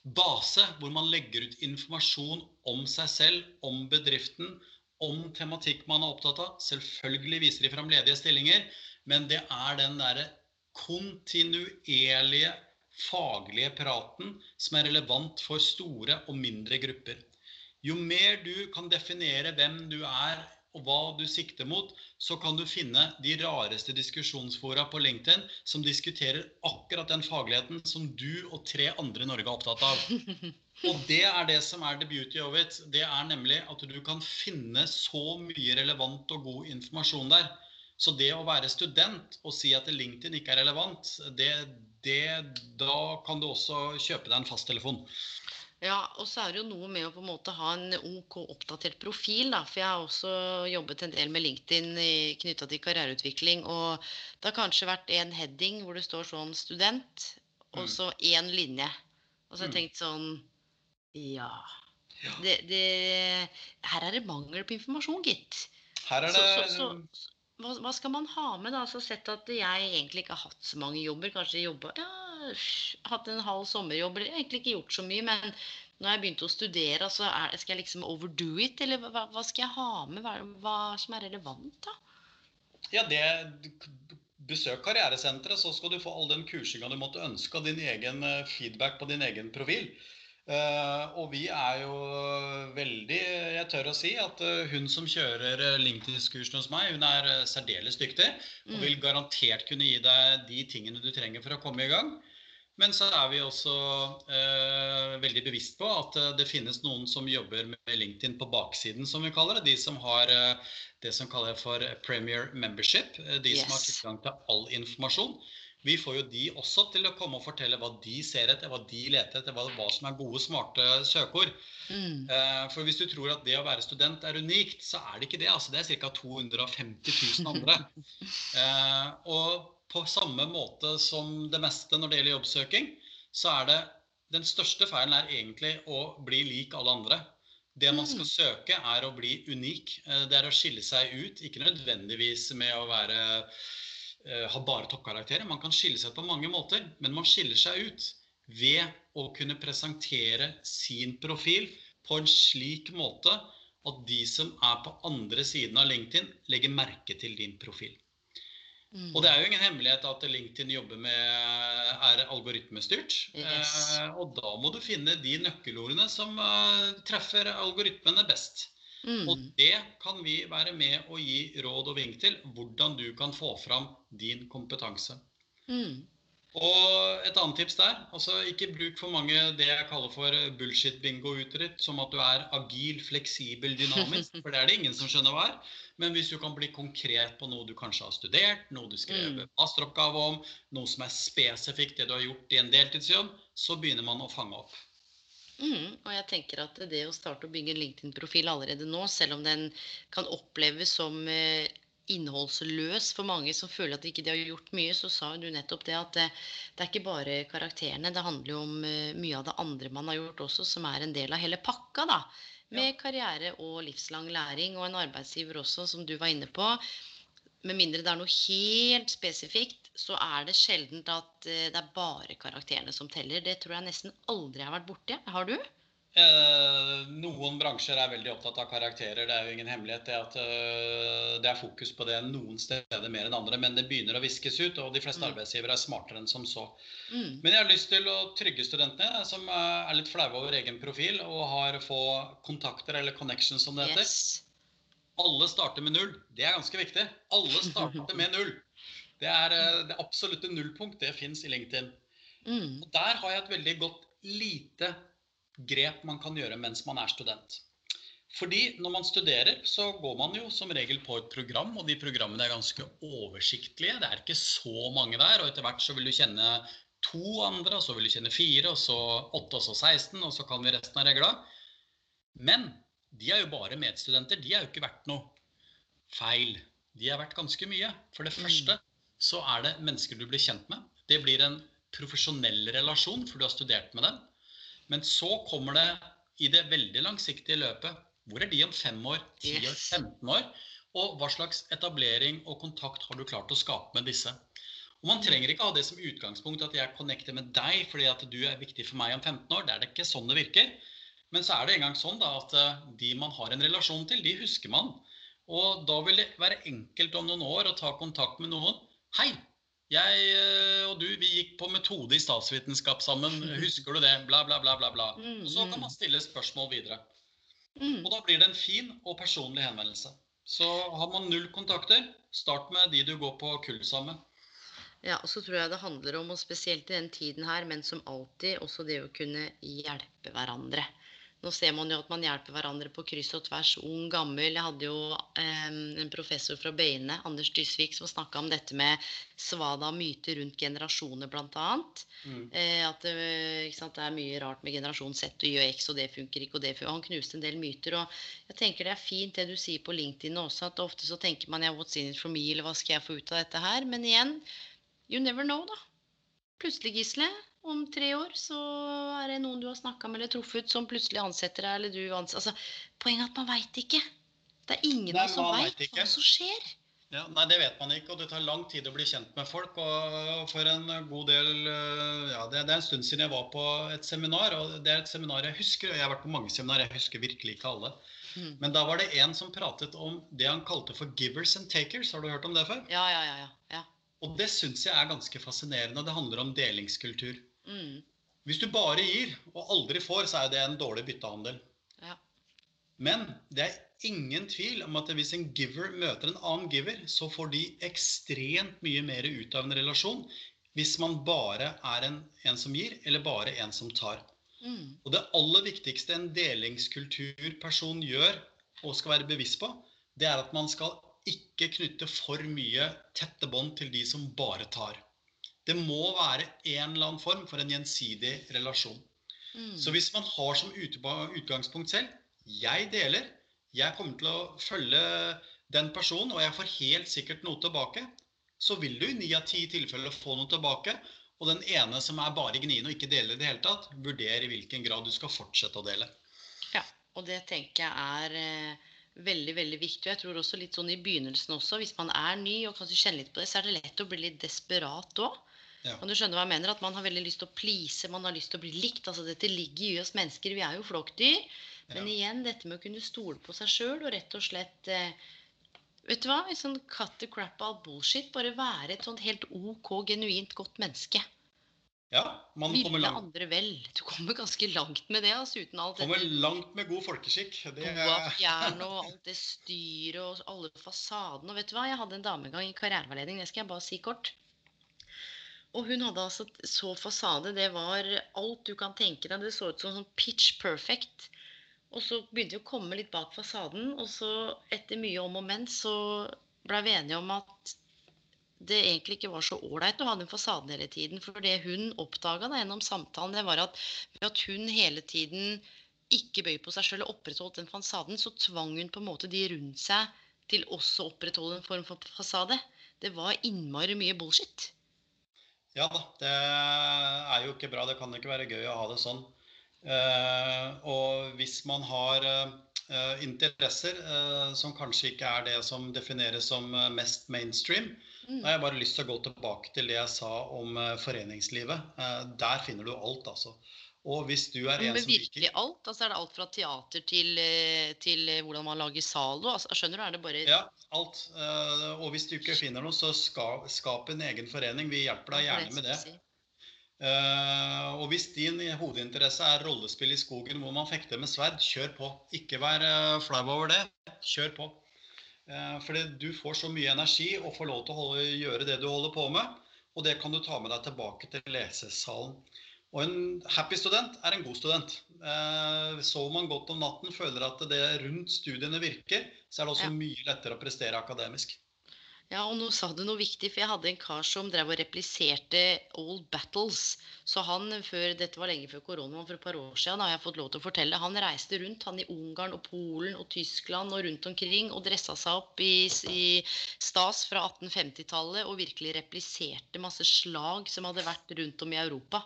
base hvor man legger ut informasjon om seg selv, om bedriften, om tematikk man er opptatt av. Selvfølgelig viser de fram ledige stillinger, men det er den derre kontinuerlige faglige praten som er relevant for store og mindre grupper. Jo mer du kan definere hvem du er og hva du sikter mot, så kan du finne de rareste diskusjonsfora på LinkedIn som diskuterer akkurat den fagligheten som du og tre andre i Norge er opptatt av. Og det er det som er the beauty of it. Det er nemlig at du kan finne så mye relevant og god informasjon der. Så det å være student og si at LinkedIn ikke er relevant, det, det, da kan du også kjøpe deg en fasttelefon. Ja, og så er det jo noe med å på en måte ha en OK oppdatert profil, da. For jeg har også jobbet en del med LinkedIn knytta til karriereutvikling. Og det har kanskje vært en heading hvor det står sånn 'student', og mm. så én linje. Og så har jeg mm. tenkt sånn Ja. Det, det, her er det mangel på informasjon, gitt. Her er det... Så, så, så, hva, hva, skal man ha med, da? Så sett at jeg egentlig ikke har hatt så mange jobber. Kanskje jobba ja, hatt en halv sommerjobb, eller egentlig ikke gjort så mye. Men når jeg begynte å studere, så er, skal jeg liksom overdo it? Eller hva, hva skal jeg ha med? Hva, hva, som er relevant, da? Ja, det Besøk karrieresenteret, så skal du få all den kursinga du måtte ønske, og din egen eh, feedback på din egen profil. Uh, og vi er jo veldig Jeg tør å si at uh, hun som kjører uh, LinkedIn-kursen hos meg, hun er særdeles dyktig. Og mm. vil garantert kunne gi deg de tingene du trenger for å komme i gang. Men så er vi også veldig bevisst på at det finnes noen som jobber med LinkedIn på baksiden, som vi kaller det. De som har det som kalles for Premier Membership. De yes. som har tilgang til all informasjon. Vi får jo de også til å komme og fortelle hva de ser etter, hva de leter etter, hva, hva som er gode, smarte søkeord. Mm. Eh, for hvis du tror at det å være student er unikt, så er det ikke det. Altså, det er ca. 250 000 andre. eh, og på samme måte som det meste når det gjelder jobbsøking, så er det den største feilen er egentlig å bli lik alle andre. Det man skal mm. søke, er å bli unik. Eh, det er å skille seg ut, ikke nødvendigvis med å være har bare toppkarakterer. Man kan skille seg ut på mange måter, men man skiller seg ut ved å kunne presentere sin profil på en slik måte at de som er på andre siden av LinkedIn, legger merke til din profil. Mm. Og det er jo ingen hemmelighet at LinkedIn jobber med er algoritmestyrt. Yes. Eh, og da må du finne de nøkkelordene som eh, treffer algoritmene best. Mm. Og det kan vi være med å gi råd og vink til, hvordan du kan få fram din kompetanse. Mm. Og et annet tips der, altså ikke bruk for mange det jeg kaller for bullshit-bingo-utrytt, som at du er agil, fleksibel, dynamisk, for det er det ingen som skjønner hva er. Men hvis du kan bli konkret på noe du kanskje har studert, noe du skrev mm. masteroppgave om, noe som er spesifikt det du har gjort i en deltidsjobb, så begynner man å fange opp. Mm, og jeg tenker at det å starte å bygge en LinkedIn-profil allerede nå, selv om den kan oppleves som eh, innholdsløs for mange som føler at de ikke har gjort mye, så sa du nettopp det at det, det er ikke bare karakterene. Det handler jo om eh, mye av det andre man har gjort også, som er en del av hele pakka. da, Med ja. karriere og livslang læring, og en arbeidsgiver også, som du var inne på med mindre det er noe helt spesifikt, så er det sjelden at eh, det er bare karakterene som teller. Det tror jeg nesten aldri har vært borti. Har du? Eh, noen bransjer er veldig opptatt av karakterer. Det er jo ingen hemmelighet det at uh, det er fokus på det noen steder mer enn andre. Men det begynner å viskes ut, og de fleste mm. arbeidsgivere er smartere enn som så. Mm. Men jeg har lyst til å trygge studentene, som er litt flaue over egen profil og har få kontakter eller connections, som det heter. Yes. Alle starter med null. Det er ganske viktig. Alle starter med null. Det er eh, det absolutte nullpunkt. Det fins i LinkedIn. Mm. Og Der har jeg et veldig godt lite grep man kan gjøre mens man er student. Fordi når man studerer, så går man jo som regel på et program, og de programmene er ganske oversiktlige. Det er ikke så mange der, og etter hvert så vil du kjenne to andre, og så vil du kjenne fire, og så åtte, og så 16, og så kan vi resten av regla. Men de er jo bare medstudenter. De har jo ikke vært noe feil. De har vært ganske mye. For det mm. første så er det mennesker du blir kjent med. Det blir en profesjonell relasjon, for du har studert med dem. Men så kommer det i det veldig langsiktige løpet Hvor er de om fem år, ti år, 15 år? Og hva slags etablering og kontakt har du klart å skape med disse? Og Man trenger ikke ha det som utgangspunkt at jeg connecter med deg fordi at du er viktig for meg om 15 år. Det er det ikke sånn det virker. Men så er det engang sånn da, at eh, de man har en relasjon til, de husker man. Og da vil det være enkelt om noen år å ta kontakt med noen. 'Hei, Jeg eh, og du, vi gikk på metode i statsvitenskap sammen. Husker du det? Bla, bla, bla, bla. bla. Mm, Og så kan mm. man stille spørsmål videre. Mm. Og da blir det en fin og personlig henvendelse. Så har man null kontakter, start med de du går på kull sammen med. Ja, og så tror jeg det handler om, og spesielt i den tiden her, men som alltid, også det å kunne hjelpe hverandre. Nå ser man jo at man hjelper hverandre på kryss og tvers, ung, gammel. Jeg hadde jo eh, en professor fra Bøyene, Anders Dysvik, som snakka om dette med svada myter rundt generasjoner, bl.a. Mm. Eh, at ikke sant, det er mye rart med generasjon Z og Y og X, og det funker ikke, og det funker. Han knuste en del myter. Og jeg tenker det er fint det du sier på LinkedIn også, at ofte så tenker man ja, what's in it for me, eller hva skal jeg få ut av dette her? Men igjen, you never know, da. Plutselig, Gisle, om tre år så er det noen du har snakka med eller truffet, som plutselig ansetter deg, eller du ansetter Altså, poenget er at man veit ikke. Det er ingen Nei, som veit hva som skjer. Ja, nei, det vet man ikke, og det tar lang tid å bli kjent med folk. Og for en god del øh, Ja, det, det er en stund siden jeg var på et seminar, og det er et seminar jeg husker. og Jeg har vært på mange seminarer, jeg husker virkelig ikke alle. Mm. Men da var det en som pratet om det han kalte for 'givers and takers'. Har du hørt om det før? Ja, ja, ja. ja. ja. Og det syns jeg er ganske fascinerende. Det handler om delingskultur. Mm. Hvis du bare gir og aldri får, så er det en dårlig byttehandel. ja. Men det er ingen tvil om at hvis en giver møter en annen giver, så får de ekstremt mye mer ut av en relasjon hvis man bare er en, en som gir, eller bare en som tar. Mm. Og det aller viktigste en delingskulturperson gjør og skal være bevisst på, det er at man skal ikke knytte for mye tette bånd til de som bare tar. Det må være en eller annen form for en gjensidig relasjon. Mm. Så hvis man har som utgangspunkt selv jeg deler, jeg kommer til å følge den personen, og jeg får helt sikkert noe tilbake, så vil du i ni av ti tilfeller få noe tilbake. Og den ene som er bare gnien og ikke deler i det hele tatt, vurder i hvilken grad du skal fortsette å dele. Ja, og det tenker jeg er eh, veldig veldig viktig. Og jeg tror også litt sånn i begynnelsen også, hvis man er ny og kanskje kjenner litt på det, så er det lett å bli litt desperat òg. Ja. Kan du skjønne hva jeg mener? At man har veldig lyst til å please, man har lyst til å bli likt. altså Dette ligger i oss mennesker. Vi er jo flokkdyr. Men Ja. igjen, dette med å kunne stole på seg sjøl og rett og slett eh, Vet du hva? En sånn cut the crap all bullshit. Bare være et sånt helt OK, genuint godt menneske. Ja, man kommer Ville langt, andre vel. Du kommer ganske langt med det, altså, uten alt kommer dette langt med god folkeskikk. Det Boa er, fjern og alt det styret og alle fasadene. Og vet du hva, jeg hadde en dame en gang i karriereveiledning, det skal jeg bare si kort. Og hun hadde altså så fasade, det var alt du kan tenke deg. Det så ut som sånn pitch perfect. Og så begynte vi å komme litt bak fasaden, og så etter mye om og men så blei vi enige om at det egentlig ikke var så ålreit å ha den fasaden hele tiden. For det hun oppdaga gjennom samtalen, det var at ved at hun hele tiden ikke bøy på seg sjøl og opprettholdt den fasaden, så tvang hun på en måte de rundt seg til også å opprettholde en form for fasade. Det var innmari mye bullshit. Ja da, det er jo ikke bra. Det kan ikke være gøy å ha det sånn. Eh, og hvis man har eh, interesser eh, som kanskje ikke er det som defineres som mest mainstream, Mm. da har jeg bare lyst til å gå tilbake til det jeg sa om foreningslivet. Der finner du alt, altså. Og hvis du er en Men som virkelig liker alt? Altså er det alt fra teater til, til hvordan man lager salo? Altså, skjønner du? Er det bare Ja, alt. Eh, og hvis du ikke finner noe, så ska, skap en egen forening. Vi hjelper deg gjerne med det. Eh, og hvis din hovedinteresse er rollespill i skogen hvor man fekter med sverd, kjør på. Ikke vær eh, flau over det. Kjør på. Fordi du får så mye energi og får lov til å holde, gjøre det du holder på med. Og det kan du ta med deg tilbake til lesesalen. Og en happy student er en god student. Eh, sover man godt om natten, føler at det rundt studiene virker, så er det også Ja. mye lettere å prestere akademisk. Ja, og nå sa du noe viktig, for jeg hadde en kar som drev og repliserte old battles. Så han, før, dette var lenge før koronaen, for et par år siden, har jeg fått lov til å fortelle, han reiste rundt, han i Ungarn og Polen og Tyskland og rundt omkring, og dressa seg opp i, i stas fra 1850-tallet og virkelig repliserte masse slag som hadde vært rundt om i Europa.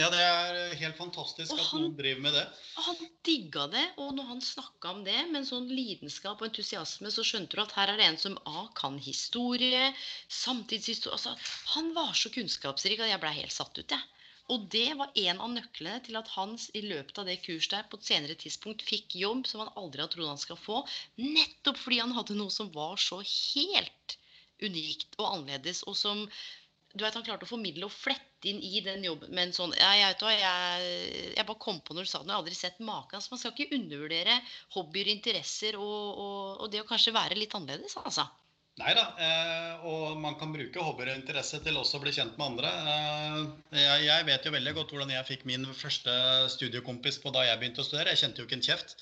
Ja, det er helt fantastisk Og at han- noen driver med det. Han digga det, og når han snakka om det med en sånn lidenskap og entusiasme, så skjønte du at her er det en som A kan historie, samtidshistorie altså, Han var så kunnskapsrik at jeg blei helt satt ut, jeg. Og det var en av nøklene til at han i løpet av det kurset der på et senere tidspunkt fikk jobb som han aldri hadde trodd han skal få, nettopp fordi han hadde noe som var så helt unikt og annerledes, og som du vet, han klarte å formidle og flette inn i den jobben med en sånn ja, jeg, vet hva, jeg, jeg bare kom på når du sa det, jeg har aldri sett maken. Altså, man skal ikke undervurdere hobbyer, interesser og, og, og det å kanskje være litt annerledes, altså. Nei da, eh, og man kan bruke hobbyer og interesse til også å bli kjent med andre. Eh, jeg, jeg, vet jo veldig godt hvordan jeg fikk min første studiekompis på da jeg begynte å studere. Jeg kjente jo ikke en kjeft.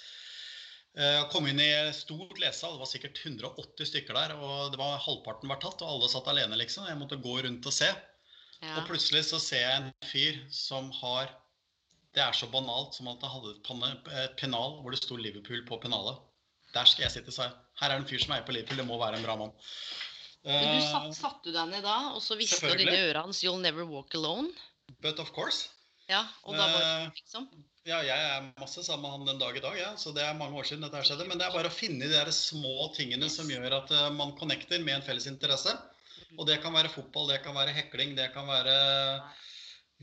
Eh, kom inn i stort lesesal, det var sikkert 180 stykker der. og det var Halvparten var tatt, og alle satt alene, liksom. Jeg måtte gå rundt og se. Ja. Og plutselig så ser jeg en fyr som har Det er så banalt som at han hadde et pennal hvor det sto Liverpool på pennalet. Der skal jeg sitte, sa jeg. Her er det en fyr som eier på Liverpool, det må være en bra mann. Men du satt, eh, satt du deg ned da, og så hviska du inn i øret hans 'You'll never walk alone'? But of course. Ja, og da var det eh, liksom? Ja, jeg er masse sammen med han den dag i dag, ja. så det er mange år siden dette skjedde. Men det er bare å finne de der små tingene som gjør at uh, man connecter med en felles interesse. Og det kan være fotball, det kan være hekling, det kan være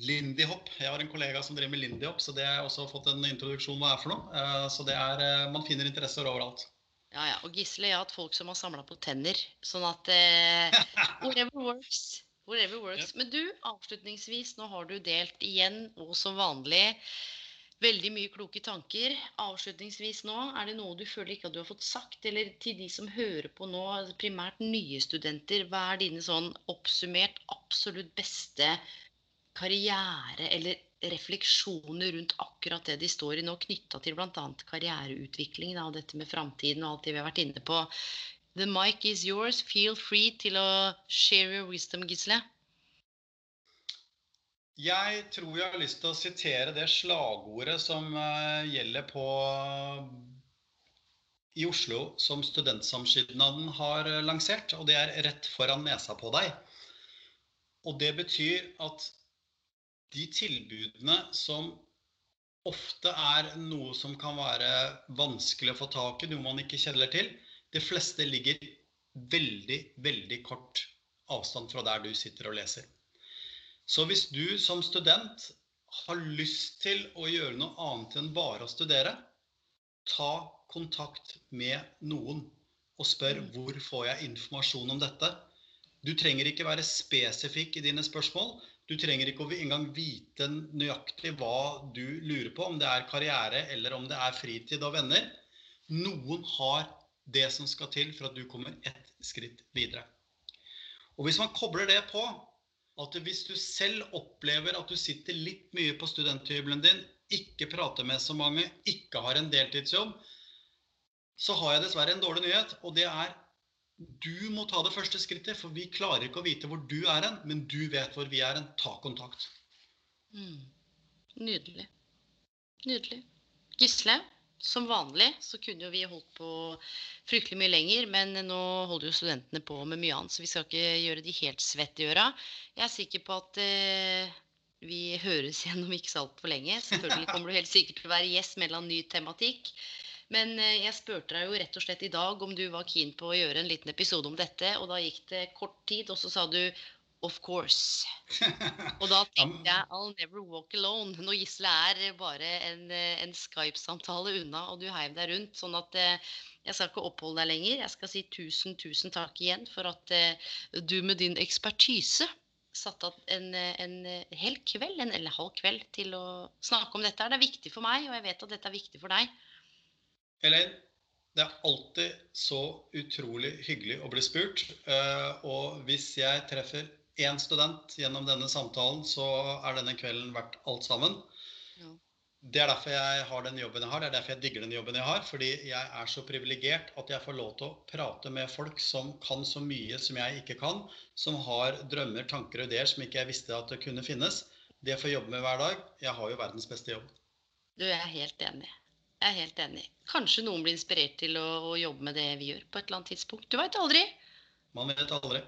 lindy hop. Jeg har en kollega som driver med lindy hop, så det har jeg også fått en introduksjon hva er for noe. Uh, så det er, uh, man finner interesser overalt. Ja, ja. Og Gisle, jeg har hatt folk som har samla på tenner. Sånn at whatever works. Whatever works. Men du, avslutningsvis, nå har du delt igjen og som vanlig veldig mye kloke tanker. Avslutningsvis nå, er det noe du føler ikke at du har fått sagt? Eller til de som hører på nå, primært nye studenter, hva er dine sånn oppsummert absolutt beste karriere eller refleksjoner rundt akkurat det de står i nå, knytta til bl.a. karriereutvikling og dette med framtiden og alt det vi har vært inne på. The mic is yours. Feel free til å share your wisdom, Gisle. Jeg tror jeg har lyst til å sitere det slagordet som uh, gjelder på i Oslo som Studentsamskipnaden har eh, lansert, og det er 'rett foran nesa på deg'. Og det betyr at de tilbudene som ofte er noe som kan være vanskelig å få tak i, noe man ikke kjenner til, de fleste ligger veldig, veldig kort avstand fra der du sitter og leser. Så hvis du som student har lyst til å gjøre noe annet enn bare å studere, ta kontakt med noen og spør mm. hvor får jeg informasjon om dette. Du trenger ikke være spesifikk i dine spørsmål. Du trenger ikke engang vite nøyaktig hva du lurer på, om det er karriere eller om det er fritid og venner. Noen har det som skal til for at du kommer ett skritt videre. Og hvis man kobler det på, at hvis du selv opplever at du sitter litt mye på studenthybelen din, ikke prater med så mange, ikke har en deltidsjobb, så har jeg dessverre en dårlig nyhet. Og det er du må ta det første skrittet. For vi klarer ikke å vite hvor du er hen, men du vet hvor vi er hen. Ta kontakt. Mm. Nydelig. Nydelig. Gisle? Som vanlig så kunne jo vi holdt på fryktelig mye lenger, men nå holder jo studentene på med mye annet, så vi skal ikke gjøre de helt svette i øra. Jeg er sikker på at eh, vi høres igjen om ikke så altfor lenge. Selvfølgelig kommer du helt sikkert til å være gjest en ny tematikk. Men eh, jeg spurte deg jo rett og slett i dag om du var keen på å gjøre en liten episode om dette, og da gikk det kort tid, og så sa du Of course. Og da tenkte jeg I'll never walk alone. Når Gisle er bare en, en Skype-samtale unna, og du heiv deg rundt. Sånn at eh, jeg skal ikke oppholde deg lenger. Jeg skal si tusen, tusen takk igjen for at eh, du med din ekspertise satte av en, en, hel kveld, en, eller halv kveld, til å snakke om dette. Det er viktig for meg, og jeg vet at dette er viktig for deg. Elaine, det er alltid så utrolig hyggelig å bli spurt. Eh, og hvis jeg treffer én student gjennom denne samtalen, så er denne kvelden verdt alt sammen. Ja. Det er derfor jeg har den jobben jeg har, det er derfor jeg digger den jobben jeg har. Fordi jeg er så privilegert at jeg får lov til å prate med folk som kan så mye som jeg ikke kan. Som har drømmer, tanker og ideer som ikke jeg visste at det kunne finnes. Det får jeg jobbe med hver dag. Jeg har jo verdens beste jobb. Du, jeg er helt enig. Jeg er helt enig. Kanskje noen blir inspirert til å, å jobbe med det vi gjør på et eller annet tidspunkt. Du veit aldri. Man vet aldri.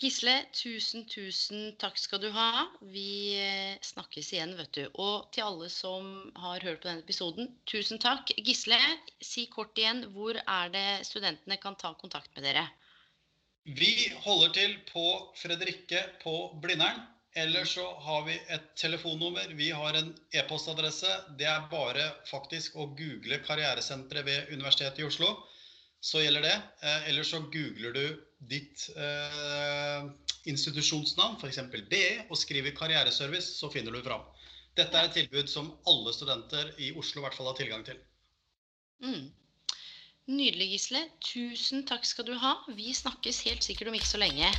Gisle, tusen, tusen takk skal du ha. Vi eh, snakkes igjen, vet du. Og til alle som har hørt på denne episoden, tusen takk. Gisle, si kort igjen, hvor er det studentene kan ta kontakt med dere? Vi holder til på Fredrikke på Blindern. Eller så har vi et telefonnummer. Vi har en e-postadresse. Det er bare faktisk å google Karrieresenteret ved Universitetet i Oslo. Så gjelder det. Eh, eller så googler du ditt eh, institusjonsnavn, f.eks. BE, og skriver karriereservice, så finner du fram. Dette er et tilbud som alle studenter i Oslo i hvert fall har tilgang til. Mm. Nydelig, Gisle. Tusen takk skal du ha. Vi snakkes helt sikkert om ikke så lenge.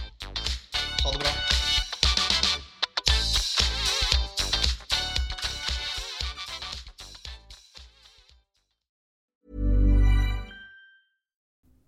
Ha det bra.